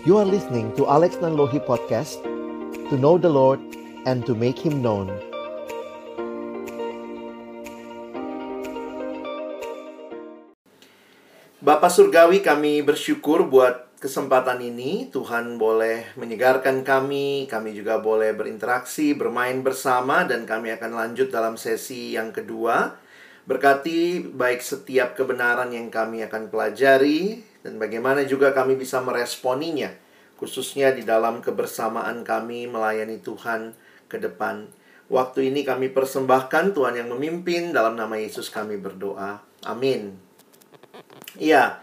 You are listening to Alex Nanlohi Podcast To know the Lord and to make Him known. Bapak Surgawi kami bersyukur buat kesempatan ini. Tuhan boleh menyegarkan kami Kami juga boleh berinteraksi, bermain bersama Dan kami akan lanjut dalam sesi yang kedua. Berkati baik setiap kebenaran yang kami akan pelajari Dan bagaimana juga kami bisa meresponinya Khususnya di dalam kebersamaan kami melayani Tuhan ke depan Waktu ini kami persembahkan Tuhan yang memimpin Dalam nama Yesus kami berdoa Amin Iya,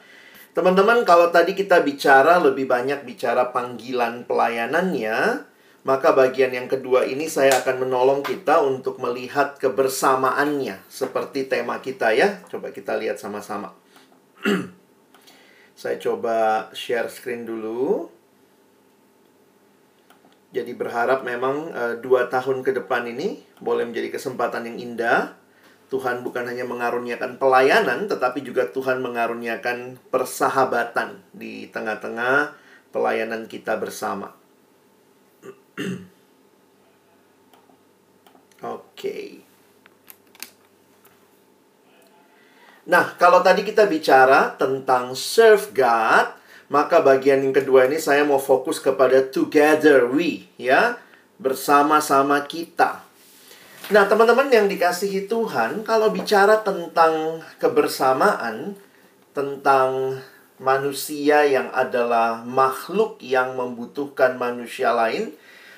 teman-teman kalau tadi kita bicara lebih banyak bicara panggilan pelayanannya, maka bagian yang kedua ini saya akan menolong kita untuk melihat kebersamaannya seperti tema kita ya. Coba kita lihat sama-sama. saya coba share screen dulu. Jadi berharap memang uh, dua tahun ke depan ini boleh menjadi kesempatan yang indah Tuhan bukan hanya mengaruniakan pelayanan, tetapi juga Tuhan mengaruniakan persahabatan di tengah-tengah pelayanan kita bersama. Oke. Okay. Nah, kalau tadi kita bicara tentang serve God, maka bagian yang kedua ini saya mau fokus kepada together we, ya, bersama-sama kita. Nah, teman-teman yang dikasihi Tuhan, kalau bicara tentang kebersamaan, tentang manusia yang adalah makhluk yang membutuhkan manusia lain,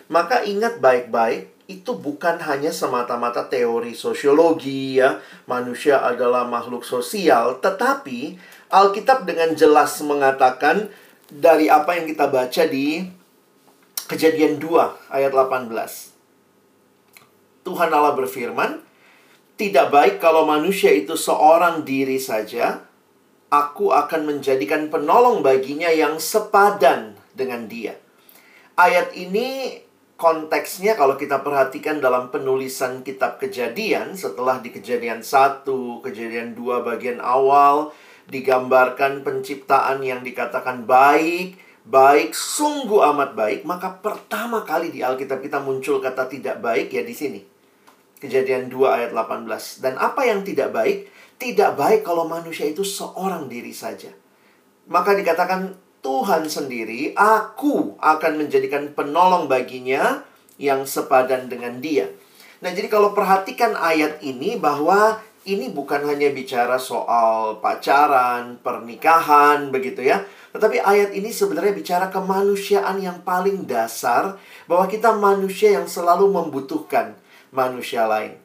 maka ingat baik-baik, itu bukan hanya semata-mata teori sosiologi ya, manusia adalah makhluk sosial, tetapi Alkitab dengan jelas mengatakan dari apa yang kita baca di Kejadian 2 ayat 18. Tuhan Allah berfirman, "Tidak baik kalau manusia itu seorang diri saja. Aku akan menjadikan penolong baginya yang sepadan dengan dia." Ayat ini konteksnya kalau kita perhatikan dalam penulisan kitab Kejadian setelah di Kejadian 1, Kejadian 2 bagian awal digambarkan penciptaan yang dikatakan baik, baik, sungguh amat baik, maka pertama kali di Alkitab kita muncul kata tidak baik ya di sini. Kejadian 2 ayat 18. Dan apa yang tidak baik? Tidak baik kalau manusia itu seorang diri saja. Maka dikatakan Tuhan sendiri, aku akan menjadikan penolong baginya yang sepadan dengan dia. Nah, jadi kalau perhatikan ayat ini bahwa ini bukan hanya bicara soal pacaran, pernikahan, begitu ya. Tetapi ayat ini sebenarnya bicara kemanusiaan yang paling dasar, bahwa kita manusia yang selalu membutuhkan manusia lain.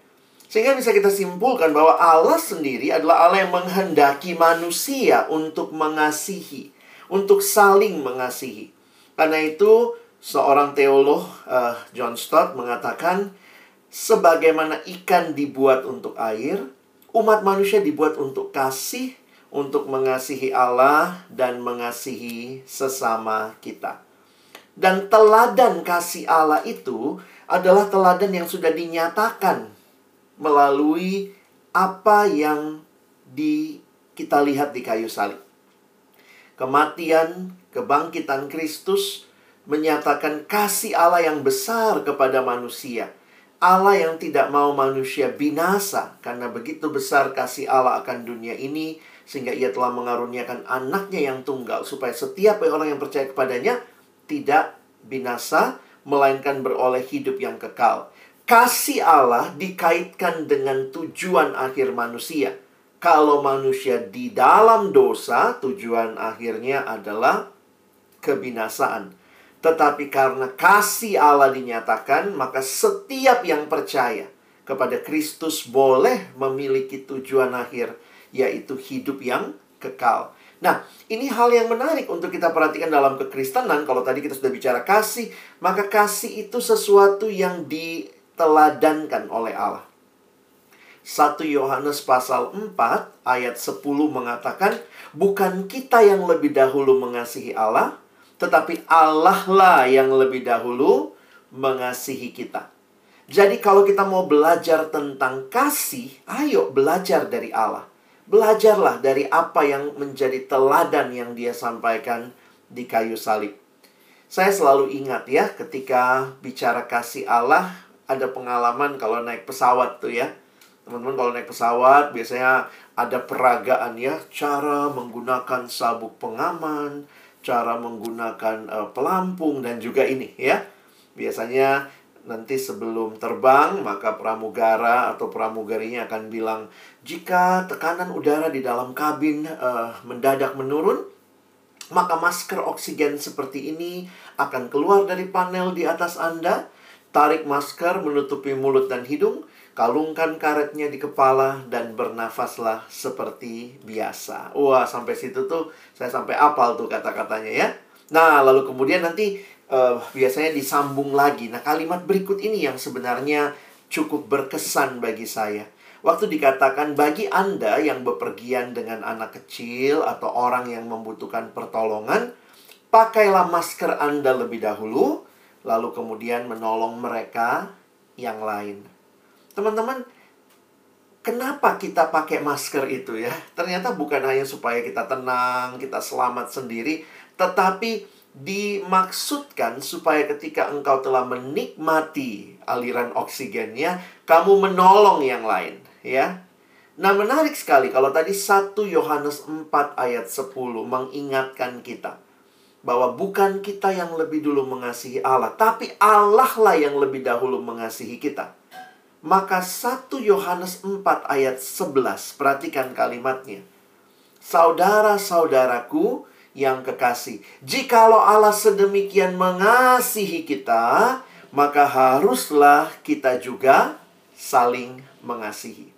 Sehingga bisa kita simpulkan bahwa Allah sendiri adalah Allah yang menghendaki manusia untuk mengasihi, untuk saling mengasihi. Karena itu seorang teolog uh, John Stott mengatakan sebagaimana ikan dibuat untuk air, umat manusia dibuat untuk kasih, untuk mengasihi Allah dan mengasihi sesama kita. Dan teladan kasih Allah itu adalah teladan yang sudah dinyatakan melalui apa yang di kita lihat di kayu salib. Kematian, kebangkitan Kristus menyatakan kasih Allah yang besar kepada manusia. Allah yang tidak mau manusia binasa karena begitu besar kasih Allah akan dunia ini sehingga ia telah mengaruniakan anaknya yang tunggal supaya setiap orang yang percaya kepadanya tidak binasa melainkan beroleh hidup yang kekal. Kasih Allah dikaitkan dengan tujuan akhir manusia. Kalau manusia di dalam dosa, tujuan akhirnya adalah kebinasaan. Tetapi karena kasih Allah dinyatakan, maka setiap yang percaya kepada Kristus boleh memiliki tujuan akhir, yaitu hidup yang kekal. Nah, ini hal yang menarik untuk kita perhatikan dalam kekristenan. Kalau tadi kita sudah bicara kasih, maka kasih itu sesuatu yang diteladankan oleh Allah. 1 Yohanes pasal 4 ayat 10 mengatakan, Bukan kita yang lebih dahulu mengasihi Allah, tetapi Allah lah yang lebih dahulu mengasihi kita. Jadi kalau kita mau belajar tentang kasih, ayo belajar dari Allah. Belajarlah dari apa yang menjadi teladan yang dia sampaikan di kayu salib. Saya selalu ingat ya ketika bicara kasih Allah ada pengalaman kalau naik pesawat tuh ya. Teman-teman kalau naik pesawat biasanya ada peragaan ya, cara menggunakan sabuk pengaman, cara menggunakan uh, pelampung dan juga ini ya. Biasanya nanti sebelum terbang maka pramugara atau pramugarinya akan bilang jika tekanan udara di dalam kabin uh, mendadak menurun maka masker oksigen seperti ini akan keluar dari panel di atas Anda tarik masker menutupi mulut dan hidung kalungkan karetnya di kepala dan bernafaslah seperti biasa wah sampai situ tuh saya sampai apal tuh kata-katanya ya nah lalu kemudian nanti uh, biasanya disambung lagi. Nah, kalimat berikut ini yang sebenarnya cukup berkesan bagi saya. Waktu dikatakan bagi Anda yang bepergian dengan anak kecil atau orang yang membutuhkan pertolongan, pakailah masker Anda lebih dahulu, lalu kemudian menolong mereka yang lain. Teman-teman, kenapa kita pakai masker itu ya? Ternyata bukan hanya supaya kita tenang, kita selamat sendiri, tetapi dimaksudkan supaya ketika engkau telah menikmati aliran oksigennya, kamu menolong yang lain, ya. Nah, menarik sekali kalau tadi 1 Yohanes 4 ayat 10 mengingatkan kita bahwa bukan kita yang lebih dulu mengasihi Allah, tapi Allah lah yang lebih dahulu mengasihi kita. Maka 1 Yohanes 4 ayat 11, perhatikan kalimatnya. Saudara-saudaraku, yang kekasih. Jikalau Allah sedemikian mengasihi kita, maka haruslah kita juga saling mengasihi.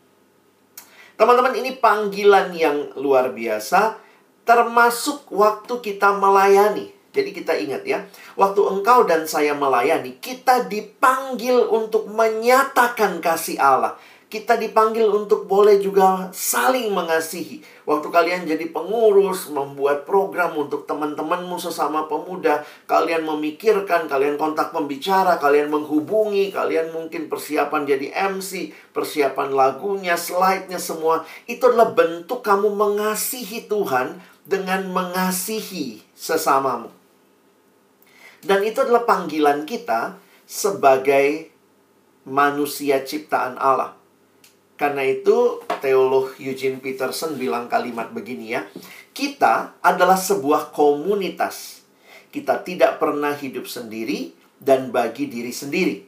Teman-teman, ini panggilan yang luar biasa, termasuk waktu kita melayani. Jadi kita ingat ya, waktu engkau dan saya melayani, kita dipanggil untuk menyatakan kasih Allah kita dipanggil untuk boleh juga saling mengasihi. Waktu kalian jadi pengurus, membuat program untuk teman-temanmu sesama pemuda, kalian memikirkan, kalian kontak pembicara, kalian menghubungi, kalian mungkin persiapan jadi MC, persiapan lagunya, slide-nya semua. Itu adalah bentuk kamu mengasihi Tuhan dengan mengasihi sesamamu. Dan itu adalah panggilan kita sebagai manusia ciptaan Allah. Karena itu teolog Eugene Peterson bilang kalimat begini ya. Kita adalah sebuah komunitas. Kita tidak pernah hidup sendiri dan bagi diri sendiri.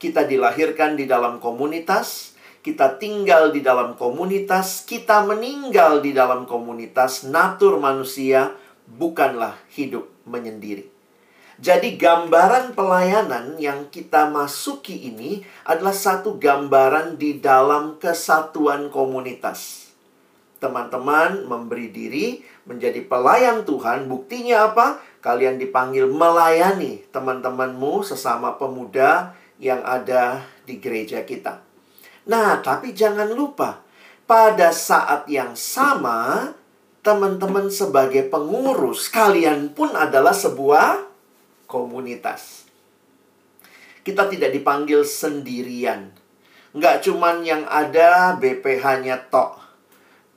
Kita dilahirkan di dalam komunitas, kita tinggal di dalam komunitas, kita meninggal di dalam komunitas. Natur manusia bukanlah hidup menyendiri. Jadi gambaran pelayanan yang kita masuki ini adalah satu gambaran di dalam kesatuan komunitas. Teman-teman memberi diri menjadi pelayan Tuhan, buktinya apa? Kalian dipanggil melayani teman-temanmu sesama pemuda yang ada di gereja kita. Nah, tapi jangan lupa, pada saat yang sama, teman-teman sebagai pengurus, kalian pun adalah sebuah komunitas. Kita tidak dipanggil sendirian. Nggak cuman yang ada BPH-nya tok.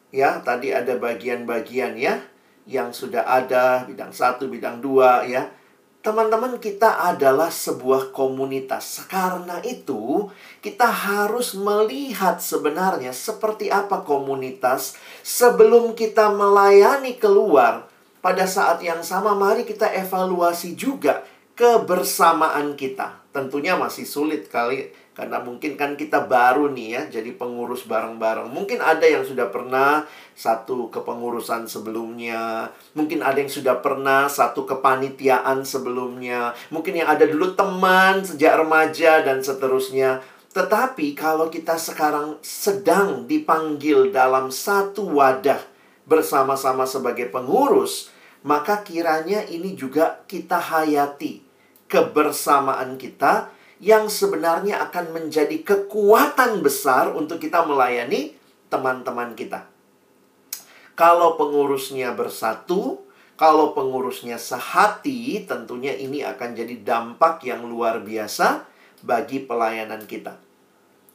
Ya, tadi ada bagian-bagian ya. Yang sudah ada, bidang satu, bidang dua ya. Teman-teman kita adalah sebuah komunitas. Karena itu, kita harus melihat sebenarnya seperti apa komunitas sebelum kita melayani keluar pada saat yang sama mari kita evaluasi juga kebersamaan kita. Tentunya masih sulit kali karena mungkin kan kita baru nih ya jadi pengurus bareng-bareng. Mungkin ada yang sudah pernah satu kepengurusan sebelumnya, mungkin ada yang sudah pernah satu kepanitiaan sebelumnya, mungkin yang ada dulu teman sejak remaja dan seterusnya. Tetapi kalau kita sekarang sedang dipanggil dalam satu wadah bersama-sama sebagai pengurus, maka kiranya ini juga kita hayati kebersamaan kita yang sebenarnya akan menjadi kekuatan besar untuk kita melayani teman-teman kita. Kalau pengurusnya bersatu, kalau pengurusnya sehati, tentunya ini akan jadi dampak yang luar biasa bagi pelayanan kita.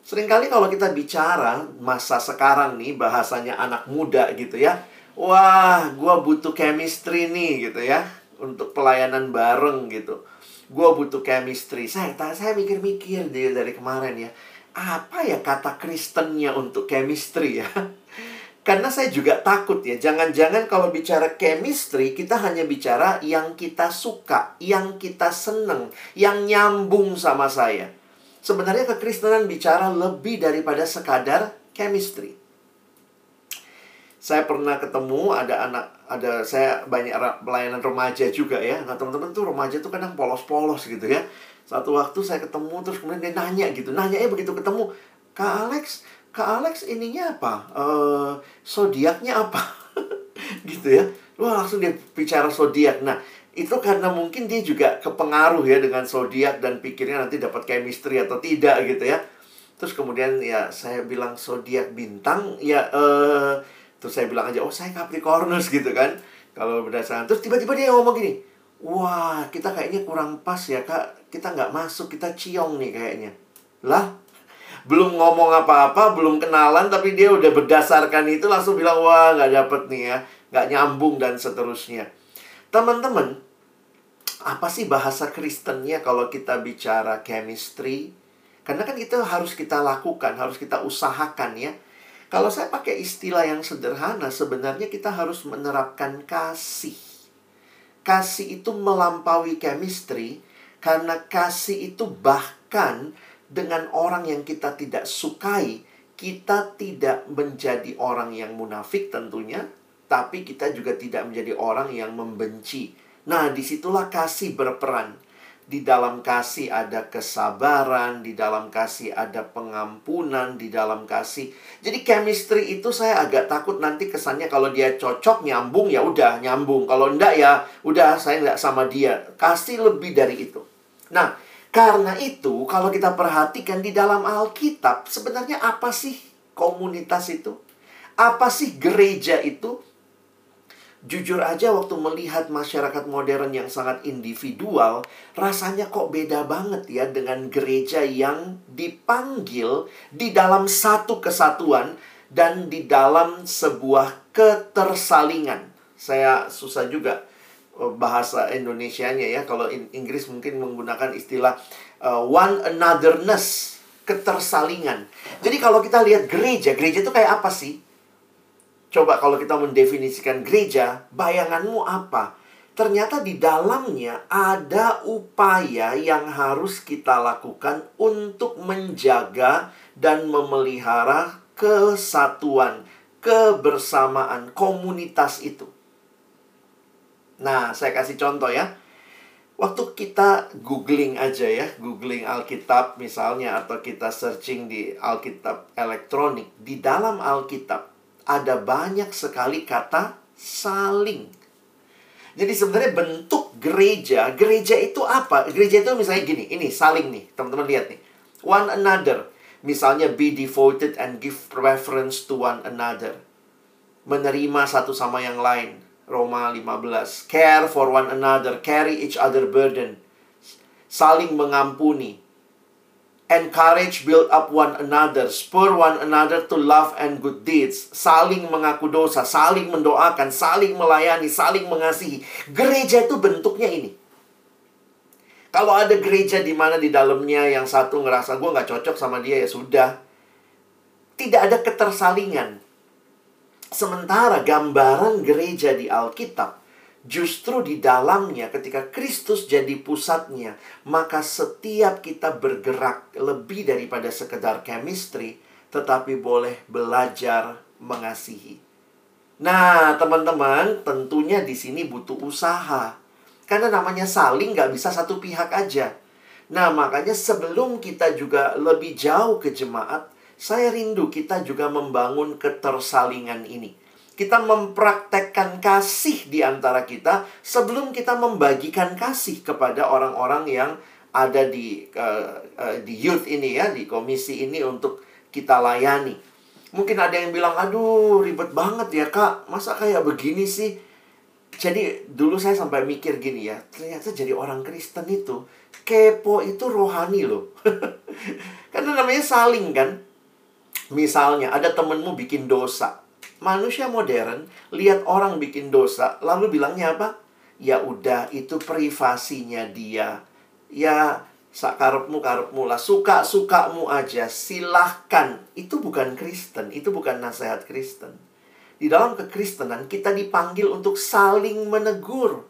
Seringkali kalau kita bicara masa sekarang nih, bahasanya anak muda gitu ya. Wah, gue butuh chemistry nih gitu ya. untuk pelayanan bareng gitu. Gue butuh chemistry. Saya saya mikir-mikir dari kemarin ya. Apa ya kata Kristennya untuk chemistry ya? Karena saya juga takut ya, jangan-jangan kalau bicara chemistry, kita hanya bicara yang kita suka, yang kita seneng, yang nyambung sama saya. Sebenarnya kekristenan bicara lebih daripada sekadar chemistry. Saya pernah ketemu ada anak, ada saya banyak pelayanan remaja juga ya. Nah teman-teman tuh remaja tuh kadang polos-polos gitu ya. Satu waktu saya ketemu terus kemudian dia nanya gitu, nanya ya begitu ketemu, Kak Alex, Kak Alex ininya apa? Uh, zodiaknya apa? gitu ya. Wah, langsung dia bicara zodiak. Nah, itu karena mungkin dia juga kepengaruh ya dengan zodiak dan pikirnya nanti dapat chemistry atau tidak gitu ya. Terus kemudian ya saya bilang zodiak bintang ya eh terus saya bilang aja oh saya Capricornus gitu kan. Kalau berdasarkan terus tiba-tiba dia ngomong gini, "Wah, kita kayaknya kurang pas ya, Kak. Kita nggak masuk, kita ciong nih kayaknya." Lah, belum ngomong apa-apa, belum kenalan, tapi dia udah berdasarkan itu langsung bilang, wah nggak dapet nih ya, nggak nyambung dan seterusnya. Teman-teman, apa sih bahasa Kristennya kalau kita bicara chemistry? Karena kan itu harus kita lakukan, harus kita usahakan ya. Kalau saya pakai istilah yang sederhana, sebenarnya kita harus menerapkan kasih. Kasih itu melampaui chemistry, karena kasih itu bahkan dengan orang yang kita tidak sukai, kita tidak menjadi orang yang munafik tentunya, tapi kita juga tidak menjadi orang yang membenci. Nah, di situlah kasih berperan. Di dalam kasih ada kesabaran, di dalam kasih ada pengampunan, di dalam kasih. Jadi chemistry itu saya agak takut nanti kesannya kalau dia cocok nyambung ya udah nyambung. Kalau enggak ya udah saya enggak sama dia. Kasih lebih dari itu. Nah, karena itu, kalau kita perhatikan di dalam Alkitab, sebenarnya apa sih komunitas itu? Apa sih gereja itu? Jujur aja waktu melihat masyarakat modern yang sangat individual, rasanya kok beda banget ya dengan gereja yang dipanggil di dalam satu kesatuan dan di dalam sebuah ketersalingan. Saya susah juga Oh, bahasa Indonesianya ya. Kalau Inggris mungkin menggunakan istilah uh, one anotherness, ketersalingan. Jadi kalau kita lihat gereja, gereja itu kayak apa sih? Coba kalau kita mendefinisikan gereja, bayanganmu apa? Ternyata di dalamnya ada upaya yang harus kita lakukan untuk menjaga dan memelihara kesatuan, kebersamaan komunitas itu. Nah, saya kasih contoh ya. Waktu kita googling aja ya, googling Alkitab misalnya atau kita searching di Alkitab elektronik, di dalam Alkitab ada banyak sekali kata saling. Jadi sebenarnya bentuk gereja, gereja itu apa? Gereja itu misalnya gini, ini saling nih, teman-teman lihat nih. One another. Misalnya be devoted and give preference to one another. Menerima satu sama yang lain Roma 15. Care for one another, carry each other burden. Saling mengampuni. Encourage, build up one another, spur one another to love and good deeds. Saling mengaku dosa, saling mendoakan, saling melayani, saling mengasihi. Gereja itu bentuknya ini. Kalau ada gereja di mana di dalamnya yang satu ngerasa gue nggak cocok sama dia ya sudah. Tidak ada ketersalingan. Sementara gambaran gereja di Alkitab justru di dalamnya ketika Kristus jadi pusatnya, maka setiap kita bergerak lebih daripada sekedar chemistry, tetapi boleh belajar mengasihi. Nah, teman-teman, tentunya di sini butuh usaha. Karena namanya saling nggak bisa satu pihak aja. Nah, makanya sebelum kita juga lebih jauh ke jemaat, saya rindu kita juga membangun ketersalingan ini. Kita mempraktekkan kasih di antara kita sebelum kita membagikan kasih kepada orang-orang yang ada di uh, uh, di youth ini ya, di komisi ini untuk kita layani. Mungkin ada yang bilang, "Aduh, ribet banget ya, Kak. Masa kayak begini sih?" Jadi dulu saya sampai mikir gini ya, ternyata jadi orang Kristen itu kepo itu rohani loh. Karena namanya saling kan. Misalnya ada temenmu bikin dosa. Manusia modern lihat orang bikin dosa, lalu bilangnya apa? ya udah itu privasinya dia. Ya sakarepmu karepmu lah, suka sukamu aja, silahkan. Itu bukan Kristen, itu bukan nasihat Kristen. Di dalam kekristenan kita dipanggil untuk saling menegur,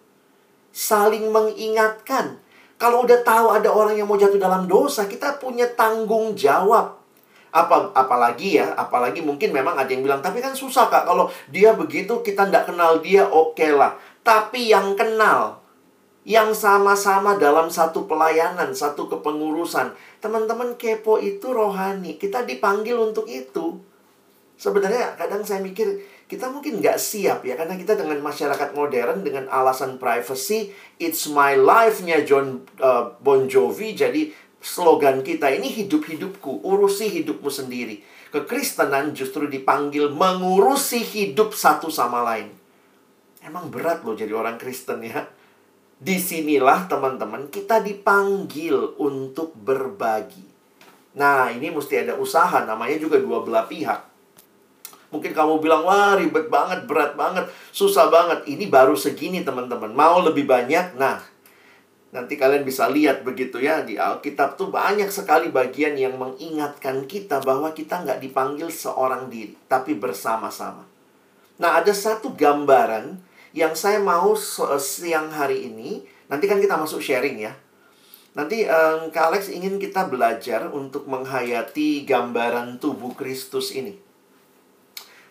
saling mengingatkan. Kalau udah tahu ada orang yang mau jatuh dalam dosa, kita punya tanggung jawab apa apalagi ya apalagi mungkin memang ada yang bilang tapi kan susah kak kalau dia begitu kita tidak kenal dia oke okay lah. Tapi yang kenal yang sama-sama dalam satu pelayanan satu kepengurusan teman-teman kepo itu rohani. Kita dipanggil untuk itu. Sebenarnya kadang saya mikir kita mungkin nggak siap ya karena kita dengan masyarakat modern dengan alasan privacy it's my life-nya John uh, Bon Jovi jadi slogan kita ini hidup-hidupku, urusi hidupmu sendiri. Kekristenan justru dipanggil mengurusi hidup satu sama lain. Emang berat loh jadi orang Kristen ya. Di sinilah teman-teman kita dipanggil untuk berbagi. Nah ini mesti ada usaha namanya juga dua belah pihak. Mungkin kamu bilang, wah ribet banget, berat banget, susah banget. Ini baru segini teman-teman. Mau lebih banyak? Nah, Nanti kalian bisa lihat begitu ya di Alkitab tuh banyak sekali bagian yang mengingatkan kita bahwa kita nggak dipanggil seorang diri, tapi bersama-sama. Nah ada satu gambaran yang saya mau siang hari ini, nanti kan kita masuk sharing ya. Nanti um, Kak Alex ingin kita belajar untuk menghayati gambaran tubuh Kristus ini.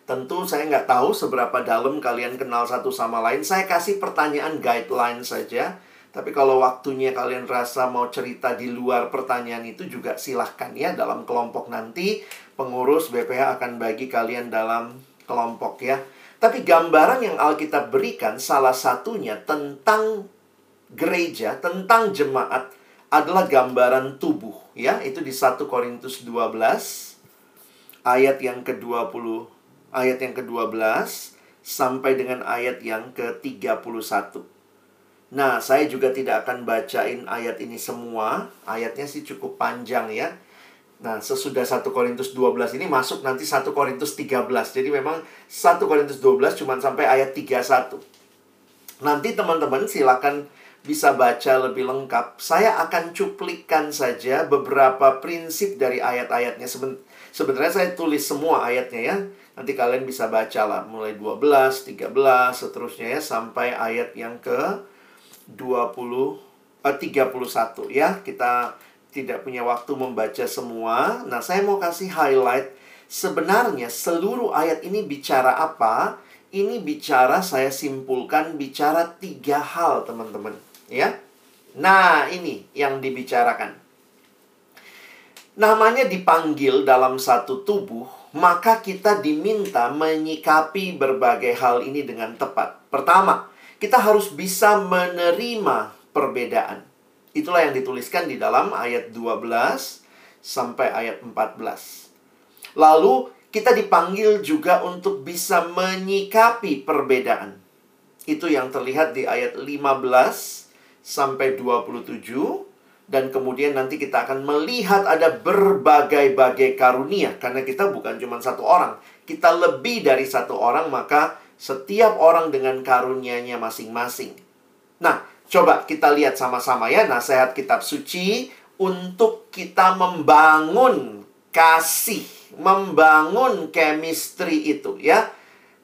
Tentu saya nggak tahu seberapa dalam kalian kenal satu sama lain. Saya kasih pertanyaan guideline saja tapi kalau waktunya kalian rasa mau cerita di luar pertanyaan itu juga silahkan ya dalam kelompok nanti pengurus BPH akan bagi kalian dalam kelompok ya. Tapi gambaran yang Alkitab berikan salah satunya tentang gereja, tentang jemaat adalah gambaran tubuh ya. Itu di 1 Korintus 12 ayat yang ke-20 ayat yang ke-12 sampai dengan ayat yang ke-31. Nah, saya juga tidak akan bacain ayat ini semua. Ayatnya sih cukup panjang ya. Nah, sesudah 1 Korintus 12 ini masuk nanti 1 Korintus 13. Jadi memang 1 Korintus 12 cuma sampai ayat 31. Nanti teman-teman silakan bisa baca lebih lengkap. Saya akan cuplikan saja beberapa prinsip dari ayat-ayatnya. Seben sebenarnya saya tulis semua ayatnya ya. Nanti kalian bisa baca lah mulai 12, 13, seterusnya ya sampai ayat yang ke 20 eh, 31 ya. Kita tidak punya waktu membaca semua. Nah, saya mau kasih highlight sebenarnya seluruh ayat ini bicara apa? Ini bicara saya simpulkan bicara tiga hal, teman-teman, ya. Nah, ini yang dibicarakan. Namanya dipanggil dalam satu tubuh, maka kita diminta menyikapi berbagai hal ini dengan tepat. Pertama, kita harus bisa menerima perbedaan. Itulah yang dituliskan di dalam ayat 12 sampai ayat 14. Lalu kita dipanggil juga untuk bisa menyikapi perbedaan. Itu yang terlihat di ayat 15 sampai 27 dan kemudian nanti kita akan melihat ada berbagai-bagai karunia karena kita bukan cuma satu orang, kita lebih dari satu orang maka setiap orang dengan karunia-nya masing-masing. Nah, coba kita lihat sama-sama ya nasihat kitab suci untuk kita membangun kasih, membangun chemistry itu ya.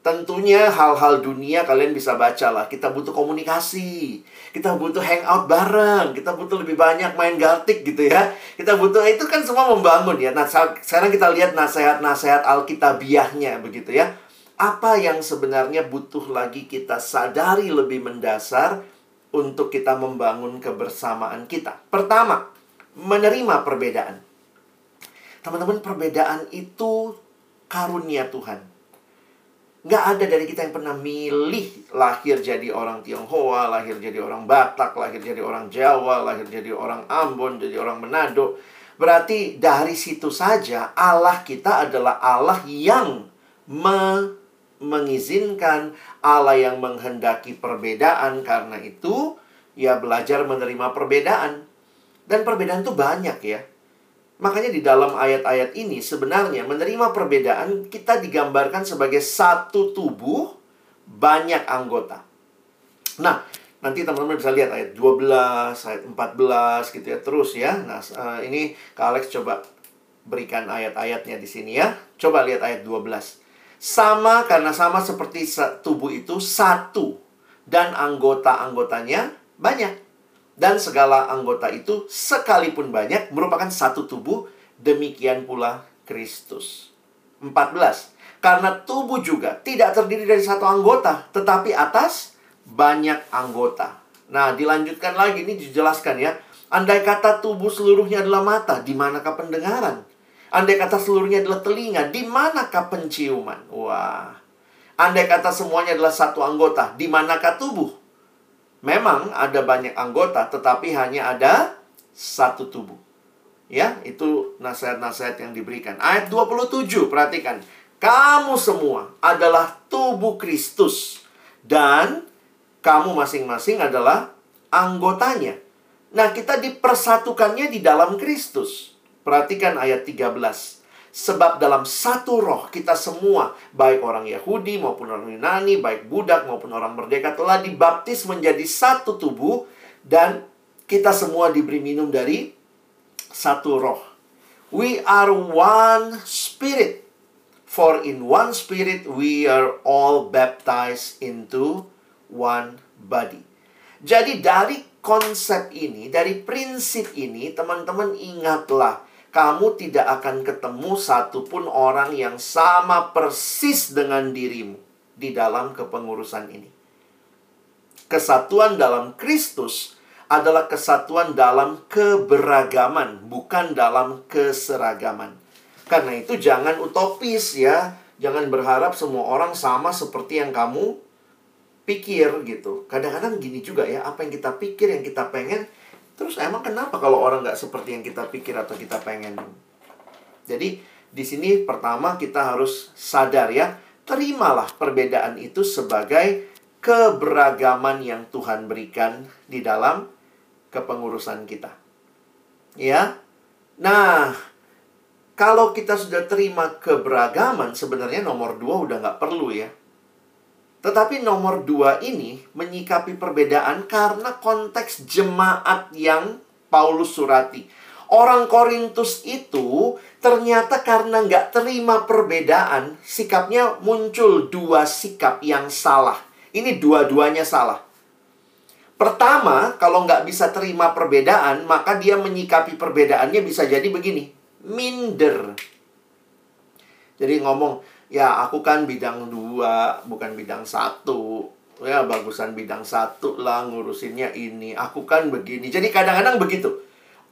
Tentunya hal-hal dunia kalian bisa baca lah. Kita butuh komunikasi. Kita butuh hangout bareng. Kita butuh lebih banyak main galtik gitu ya. Kita butuh itu kan semua membangun ya. Nah, sekarang kita lihat nasihat-nasihat alkitabiahnya begitu ya apa yang sebenarnya butuh lagi kita sadari lebih mendasar untuk kita membangun kebersamaan kita. Pertama, menerima perbedaan. Teman-teman, perbedaan itu karunia Tuhan. Nggak ada dari kita yang pernah milih lahir jadi orang Tionghoa, lahir jadi orang Batak, lahir jadi orang Jawa, lahir jadi orang Ambon, jadi orang Manado. Berarti dari situ saja Allah kita adalah Allah yang mengizinkan, Allah yang menghendaki perbedaan. Karena itu, ya belajar menerima perbedaan. Dan perbedaan itu banyak ya. Makanya di dalam ayat-ayat ini sebenarnya menerima perbedaan kita digambarkan sebagai satu tubuh banyak anggota. Nah, Nanti teman-teman bisa lihat ayat 12, ayat 14 gitu ya, terus ya. Nah, uh, ini Kak Alex coba berikan ayat-ayatnya di sini ya. Coba lihat ayat 12. Sama karena sama seperti tubuh itu satu dan anggota-anggotanya banyak. Dan segala anggota itu sekalipun banyak merupakan satu tubuh, demikian pula Kristus. 14. Karena tubuh juga tidak terdiri dari satu anggota, tetapi atas banyak anggota. Nah, dilanjutkan lagi, ini dijelaskan ya. Andai kata tubuh seluruhnya adalah mata, di manakah pendengaran? Andai kata seluruhnya adalah telinga, di manakah penciuman? Wah. Andai kata semuanya adalah satu anggota, di manakah tubuh? Memang ada banyak anggota, tetapi hanya ada satu tubuh. Ya, itu nasihat-nasihat yang diberikan. Ayat 27, perhatikan. Kamu semua adalah tubuh Kristus dan kamu masing-masing adalah anggotanya. Nah, kita dipersatukannya di dalam Kristus. Perhatikan ayat 13. Sebab dalam satu roh kita semua, baik orang Yahudi maupun orang Yunani, baik budak maupun orang merdeka telah dibaptis menjadi satu tubuh dan kita semua diberi minum dari satu roh. We are one spirit. For in one spirit we are all baptized into one body. Jadi dari konsep ini, dari prinsip ini, teman-teman ingatlah, kamu tidak akan ketemu satupun orang yang sama persis dengan dirimu di dalam kepengurusan ini. Kesatuan dalam Kristus adalah kesatuan dalam keberagaman, bukan dalam keseragaman. Karena itu jangan utopis ya. Jangan berharap semua orang sama seperti yang kamu pikir gitu. Kadang-kadang gini juga ya, apa yang kita pikir, yang kita pengen, terus emang kenapa kalau orang nggak seperti yang kita pikir atau kita pengen? Jadi di sini pertama kita harus sadar ya, terimalah perbedaan itu sebagai keberagaman yang Tuhan berikan di dalam kepengurusan kita. Ya. Nah, kalau kita sudah terima keberagaman, sebenarnya nomor dua udah nggak perlu ya. Tetapi nomor dua ini menyikapi perbedaan karena konteks jemaat yang Paulus surati. Orang Korintus itu ternyata karena nggak terima perbedaan, sikapnya muncul dua sikap yang salah. Ini dua-duanya salah. Pertama, kalau nggak bisa terima perbedaan, maka dia menyikapi perbedaannya bisa jadi begini minder. Jadi ngomong, ya aku kan bidang dua, bukan bidang satu. Ya bagusan bidang satu lah ngurusinnya ini. Aku kan begini. Jadi kadang-kadang begitu.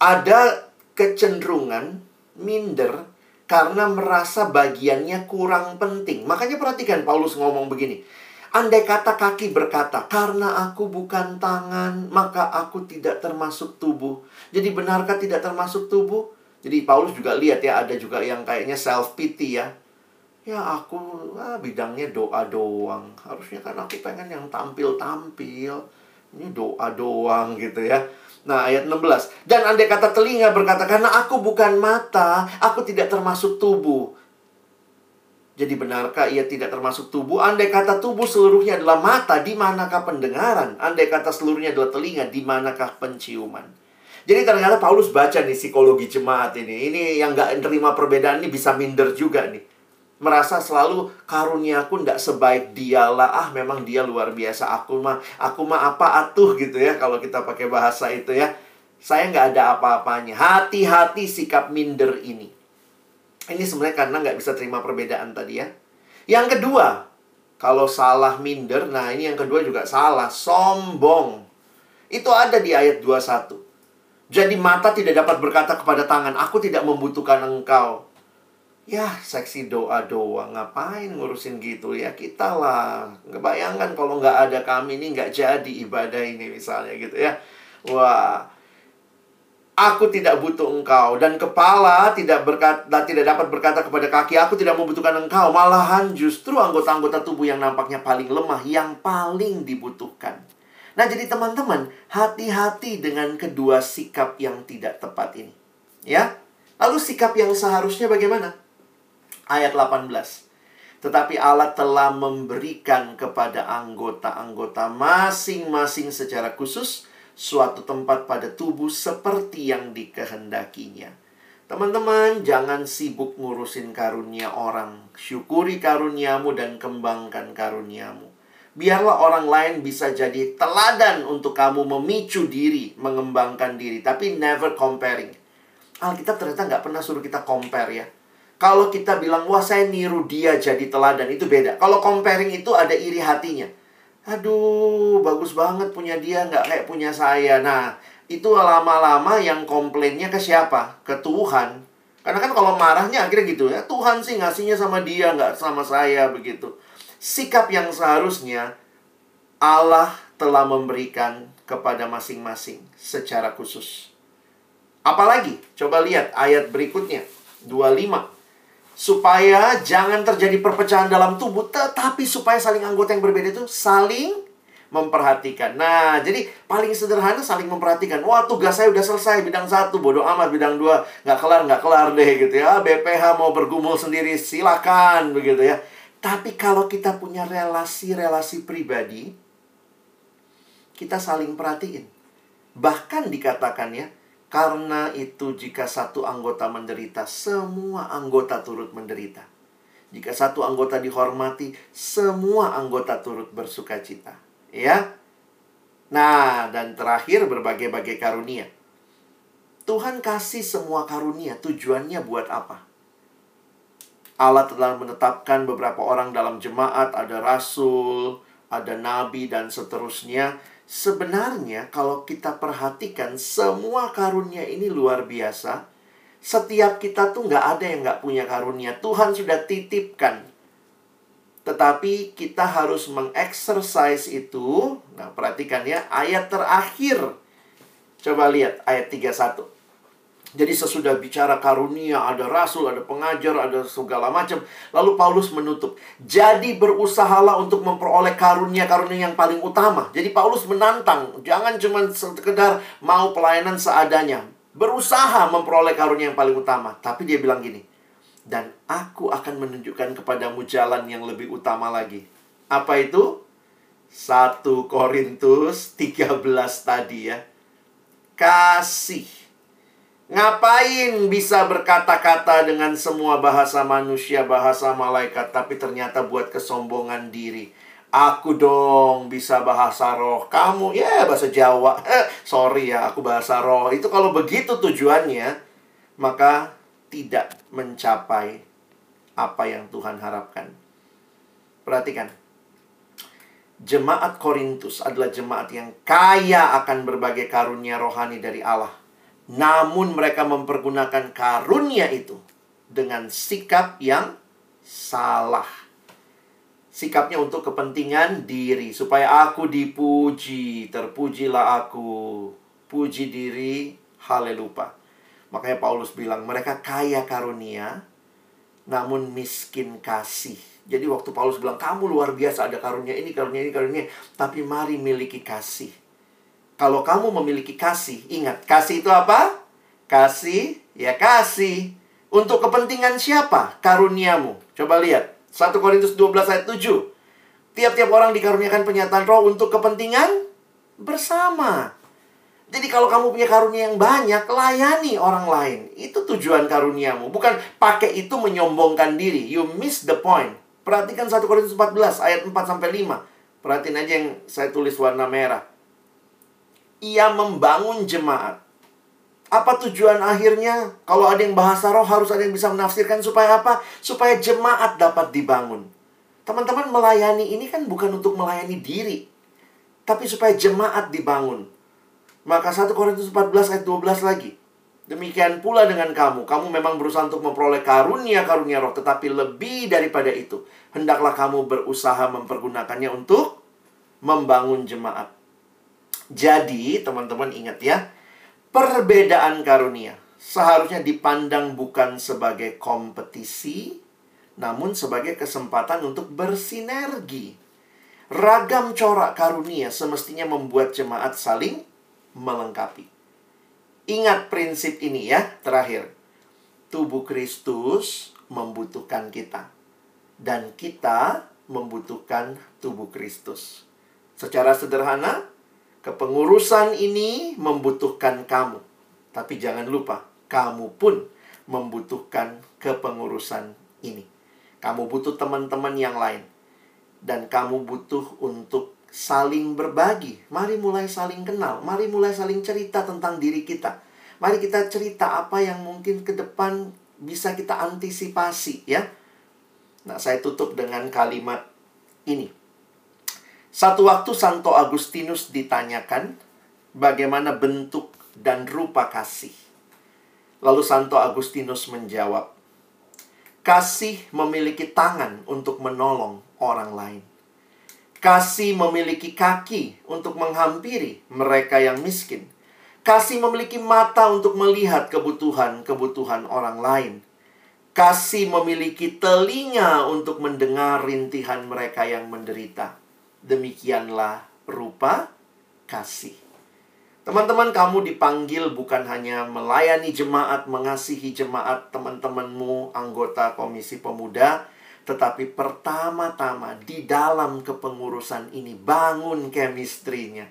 Ada kecenderungan minder karena merasa bagiannya kurang penting. Makanya perhatikan Paulus ngomong begini. Andai kata kaki berkata, karena aku bukan tangan, maka aku tidak termasuk tubuh. Jadi benarkah tidak termasuk tubuh? Jadi Paulus juga lihat ya ada juga yang kayaknya self pity ya. Ya aku ah, bidangnya doa doang. Harusnya kan aku pengen yang tampil-tampil. Ini doa doang gitu ya. Nah ayat 16 Dan andai kata telinga berkata Karena aku bukan mata Aku tidak termasuk tubuh Jadi benarkah ia tidak termasuk tubuh Andai kata tubuh seluruhnya adalah mata Di manakah pendengaran Andai kata seluruhnya adalah telinga Di manakah penciuman jadi ternyata Paulus baca nih psikologi jemaat ini. Ini yang nggak terima perbedaan ini bisa minder juga nih. Merasa selalu karuniaku nggak sebaik dialah. Ah memang dia luar biasa. Aku mah aku mah apa atuh gitu ya kalau kita pakai bahasa itu ya. Saya nggak ada apa-apanya. Hati-hati sikap minder ini. Ini sebenarnya karena nggak bisa terima perbedaan tadi ya. Yang kedua, kalau salah minder, nah ini yang kedua juga salah, sombong. Itu ada di ayat 21. Jadi mata tidak dapat berkata kepada tangan, aku tidak membutuhkan engkau. Ya, seksi doa doang. Ngapain ngurusin gitu ya? Kita lah. Ngebayangkan kalau nggak ada kami ini nggak jadi ibadah ini misalnya gitu ya. Wah, aku tidak butuh engkau dan kepala tidak berkata tidak dapat berkata kepada kaki aku tidak membutuhkan engkau malahan justru anggota-anggota tubuh yang nampaknya paling lemah yang paling dibutuhkan Nah, jadi teman-teman, hati-hati dengan kedua sikap yang tidak tepat ini. Ya. Lalu sikap yang seharusnya bagaimana? Ayat 18. tetapi Allah telah memberikan kepada anggota-anggota masing-masing secara khusus suatu tempat pada tubuh seperti yang dikehendakinya. Teman-teman, jangan sibuk ngurusin karunia orang. Syukuri karuniamu dan kembangkan karuniamu. Biarlah orang lain bisa jadi teladan untuk kamu memicu diri, mengembangkan diri. Tapi never comparing. Alkitab ternyata nggak pernah suruh kita compare ya. Kalau kita bilang, wah saya niru dia jadi teladan, itu beda. Kalau comparing itu ada iri hatinya. Aduh, bagus banget punya dia, nggak kayak punya saya. Nah, itu lama-lama yang komplainnya ke siapa? Ke Tuhan. Karena kan kalau marahnya akhirnya gitu ya, Tuhan sih ngasihnya sama dia, nggak sama saya, begitu. Sikap yang seharusnya Allah telah memberikan kepada masing-masing secara khusus. Apalagi, coba lihat ayat berikutnya, 25 supaya jangan terjadi perpecahan dalam tubuh, tetapi supaya saling anggota yang berbeda itu saling memperhatikan. Nah, jadi paling sederhana saling memperhatikan. Wah, tugas saya udah selesai bidang satu, bodoh amat bidang dua, nggak kelar nggak kelar deh gitu ya. BPH mau bergumul sendiri silakan begitu ya. Tapi kalau kita punya relasi-relasi pribadi, kita saling perhatiin. Bahkan dikatakan ya, karena itu jika satu anggota menderita, semua anggota turut menderita. Jika satu anggota dihormati, semua anggota turut bersuka cita. Ya. Nah, dan terakhir berbagai-bagai karunia. Tuhan kasih semua karunia, tujuannya buat apa? Allah telah menetapkan beberapa orang dalam jemaat, ada rasul, ada nabi, dan seterusnya Sebenarnya kalau kita perhatikan semua karunia ini luar biasa. Setiap kita tuh nggak ada yang nggak punya karunia. Tuhan sudah titipkan. Tetapi kita harus mengexercise itu. Nah perhatikan ya ayat terakhir. Coba lihat ayat 31. Jadi sesudah bicara karunia, ada rasul, ada pengajar, ada segala macam. Lalu Paulus menutup. Jadi berusahalah untuk memperoleh karunia-karunia yang paling utama. Jadi Paulus menantang. Jangan cuma sekedar mau pelayanan seadanya. Berusaha memperoleh karunia yang paling utama. Tapi dia bilang gini. Dan aku akan menunjukkan kepadamu jalan yang lebih utama lagi. Apa itu? 1 Korintus 13 tadi ya. Kasih Ngapain bisa berkata-kata dengan semua bahasa manusia, bahasa malaikat, tapi ternyata buat kesombongan diri. Aku dong bisa bahasa roh. Kamu ya bahasa Jawa. Eh, sorry ya, aku bahasa roh. Itu kalau begitu tujuannya, maka tidak mencapai apa yang Tuhan harapkan. Perhatikan. Jemaat Korintus adalah jemaat yang kaya akan berbagai karunia rohani dari Allah namun mereka mempergunakan karunia itu dengan sikap yang salah. Sikapnya untuk kepentingan diri, supaya aku dipuji, terpujilah aku, puji diri, haleluya. Makanya Paulus bilang, mereka kaya karunia, namun miskin kasih. Jadi waktu Paulus bilang, kamu luar biasa, ada karunia ini, karunia ini, karunia ini. Tapi mari miliki kasih kalau kamu memiliki kasih, ingat, kasih itu apa? Kasih, ya kasih. Untuk kepentingan siapa? Karuniamu. Coba lihat. 1 Korintus 12 ayat 7. Tiap-tiap orang dikaruniakan penyataan roh untuk kepentingan bersama. Jadi kalau kamu punya karunia yang banyak, layani orang lain. Itu tujuan karuniamu. Bukan pakai itu menyombongkan diri. You miss the point. Perhatikan 1 Korintus 14 ayat 4 sampai 5. Perhatiin aja yang saya tulis warna merah ia membangun jemaat. Apa tujuan akhirnya? Kalau ada yang bahasa roh harus ada yang bisa menafsirkan supaya apa? Supaya jemaat dapat dibangun. Teman-teman melayani ini kan bukan untuk melayani diri. Tapi supaya jemaat dibangun. Maka 1 Korintus 14 ayat 12 lagi. Demikian pula dengan kamu. Kamu memang berusaha untuk memperoleh karunia-karunia roh. Tetapi lebih daripada itu. Hendaklah kamu berusaha mempergunakannya untuk membangun jemaat. Jadi, teman-teman ingat ya, perbedaan karunia seharusnya dipandang bukan sebagai kompetisi, namun sebagai kesempatan untuk bersinergi. Ragam corak karunia semestinya membuat jemaat saling melengkapi. Ingat prinsip ini ya, terakhir. Tubuh Kristus membutuhkan kita. dan kita membutuhkan tubuh Kristus. Secara sederhana, kepengurusan ini membutuhkan kamu. Tapi jangan lupa, kamu pun membutuhkan kepengurusan ini. Kamu butuh teman-teman yang lain. Dan kamu butuh untuk saling berbagi. Mari mulai saling kenal. Mari mulai saling cerita tentang diri kita. Mari kita cerita apa yang mungkin ke depan bisa kita antisipasi ya. Nah, saya tutup dengan kalimat ini. Satu waktu Santo Agustinus ditanyakan bagaimana bentuk dan rupa kasih. Lalu Santo Agustinus menjawab, Kasih memiliki tangan untuk menolong orang lain. Kasih memiliki kaki untuk menghampiri mereka yang miskin. Kasih memiliki mata untuk melihat kebutuhan-kebutuhan orang lain. Kasih memiliki telinga untuk mendengar rintihan mereka yang menderita. Demikianlah rupa kasih. Teman-teman, kamu dipanggil bukan hanya melayani jemaat, mengasihi jemaat teman-temanmu, anggota komisi pemuda, tetapi pertama-tama di dalam kepengurusan ini bangun chemistry-nya.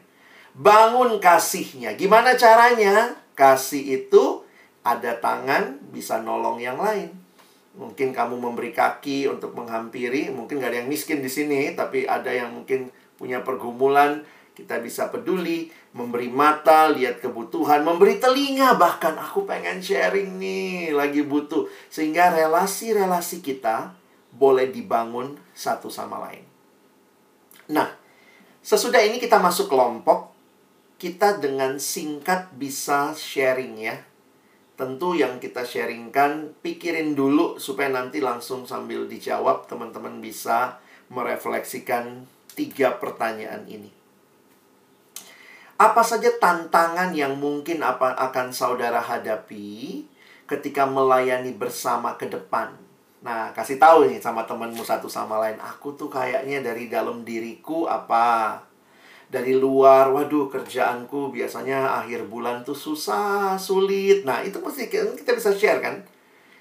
Bangun kasihnya. Gimana caranya? Kasih itu ada tangan bisa nolong yang lain. Mungkin kamu memberi kaki untuk menghampiri, mungkin gak ada yang miskin di sini, tapi ada yang mungkin punya pergumulan, kita bisa peduli, memberi mata, lihat kebutuhan, memberi telinga bahkan aku pengen sharing nih, lagi butuh. Sehingga relasi-relasi kita boleh dibangun satu sama lain. Nah, sesudah ini kita masuk kelompok, kita dengan singkat bisa sharing ya. Tentu yang kita sharingkan, pikirin dulu supaya nanti langsung sambil dijawab teman-teman bisa merefleksikan tiga pertanyaan ini. Apa saja tantangan yang mungkin apa akan saudara hadapi ketika melayani bersama ke depan? Nah, kasih tahu nih sama temanmu satu sama lain. Aku tuh kayaknya dari dalam diriku apa? Dari luar, waduh kerjaanku biasanya akhir bulan tuh susah, sulit. Nah, itu pasti kita bisa share kan?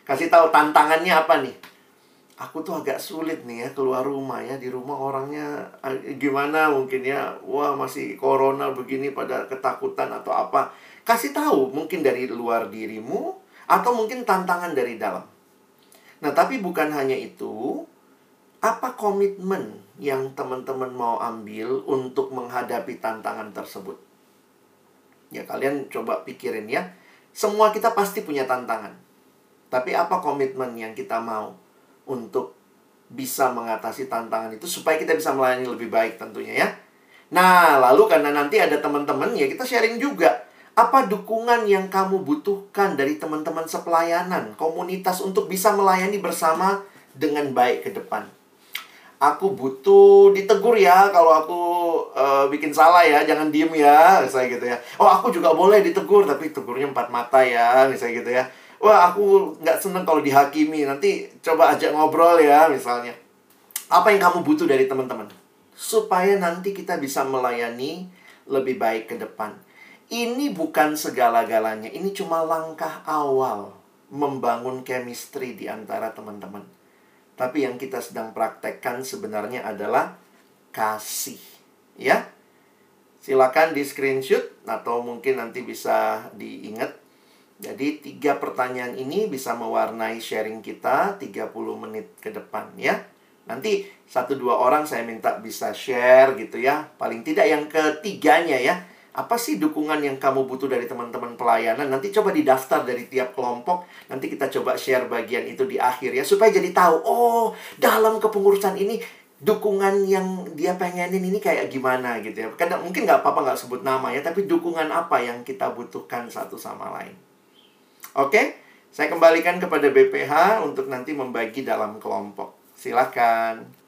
Kasih tahu tantangannya apa nih? aku tuh agak sulit nih ya keluar rumah ya di rumah orangnya eh, gimana mungkin ya wah masih corona begini pada ketakutan atau apa kasih tahu mungkin dari luar dirimu atau mungkin tantangan dari dalam nah tapi bukan hanya itu apa komitmen yang teman-teman mau ambil untuk menghadapi tantangan tersebut ya kalian coba pikirin ya semua kita pasti punya tantangan tapi apa komitmen yang kita mau untuk bisa mengatasi tantangan itu supaya kita bisa melayani lebih baik tentunya ya. Nah, lalu karena nanti ada teman-teman ya kita sharing juga apa dukungan yang kamu butuhkan dari teman-teman sepelayanan, komunitas untuk bisa melayani bersama dengan baik ke depan. Aku butuh ditegur ya kalau aku uh, bikin salah ya, jangan diem ya, misalnya gitu ya. Oh, aku juga boleh ditegur tapi tegurnya empat mata ya, misalnya gitu ya. Wah aku nggak seneng kalau dihakimi. Nanti coba ajak ngobrol ya misalnya. Apa yang kamu butuh dari teman-teman? Supaya nanti kita bisa melayani lebih baik ke depan. Ini bukan segala-galanya. Ini cuma langkah awal membangun chemistry di antara teman-teman tapi yang kita sedang praktekkan sebenarnya adalah kasih ya silakan di screenshot atau mungkin nanti bisa diingat jadi tiga pertanyaan ini bisa mewarnai sharing kita 30 menit ke depan ya. Nanti satu dua orang saya minta bisa share gitu ya. Paling tidak yang ketiganya ya. Apa sih dukungan yang kamu butuh dari teman-teman pelayanan? Nanti coba didaftar dari tiap kelompok. Nanti kita coba share bagian itu di akhir ya. Supaya jadi tahu, oh dalam kepengurusan ini dukungan yang dia pengenin ini kayak gimana gitu ya. Kadang mungkin nggak apa-apa nggak sebut nama ya. Tapi dukungan apa yang kita butuhkan satu sama lain. Oke, saya kembalikan kepada BPH untuk nanti membagi dalam kelompok. Silakan.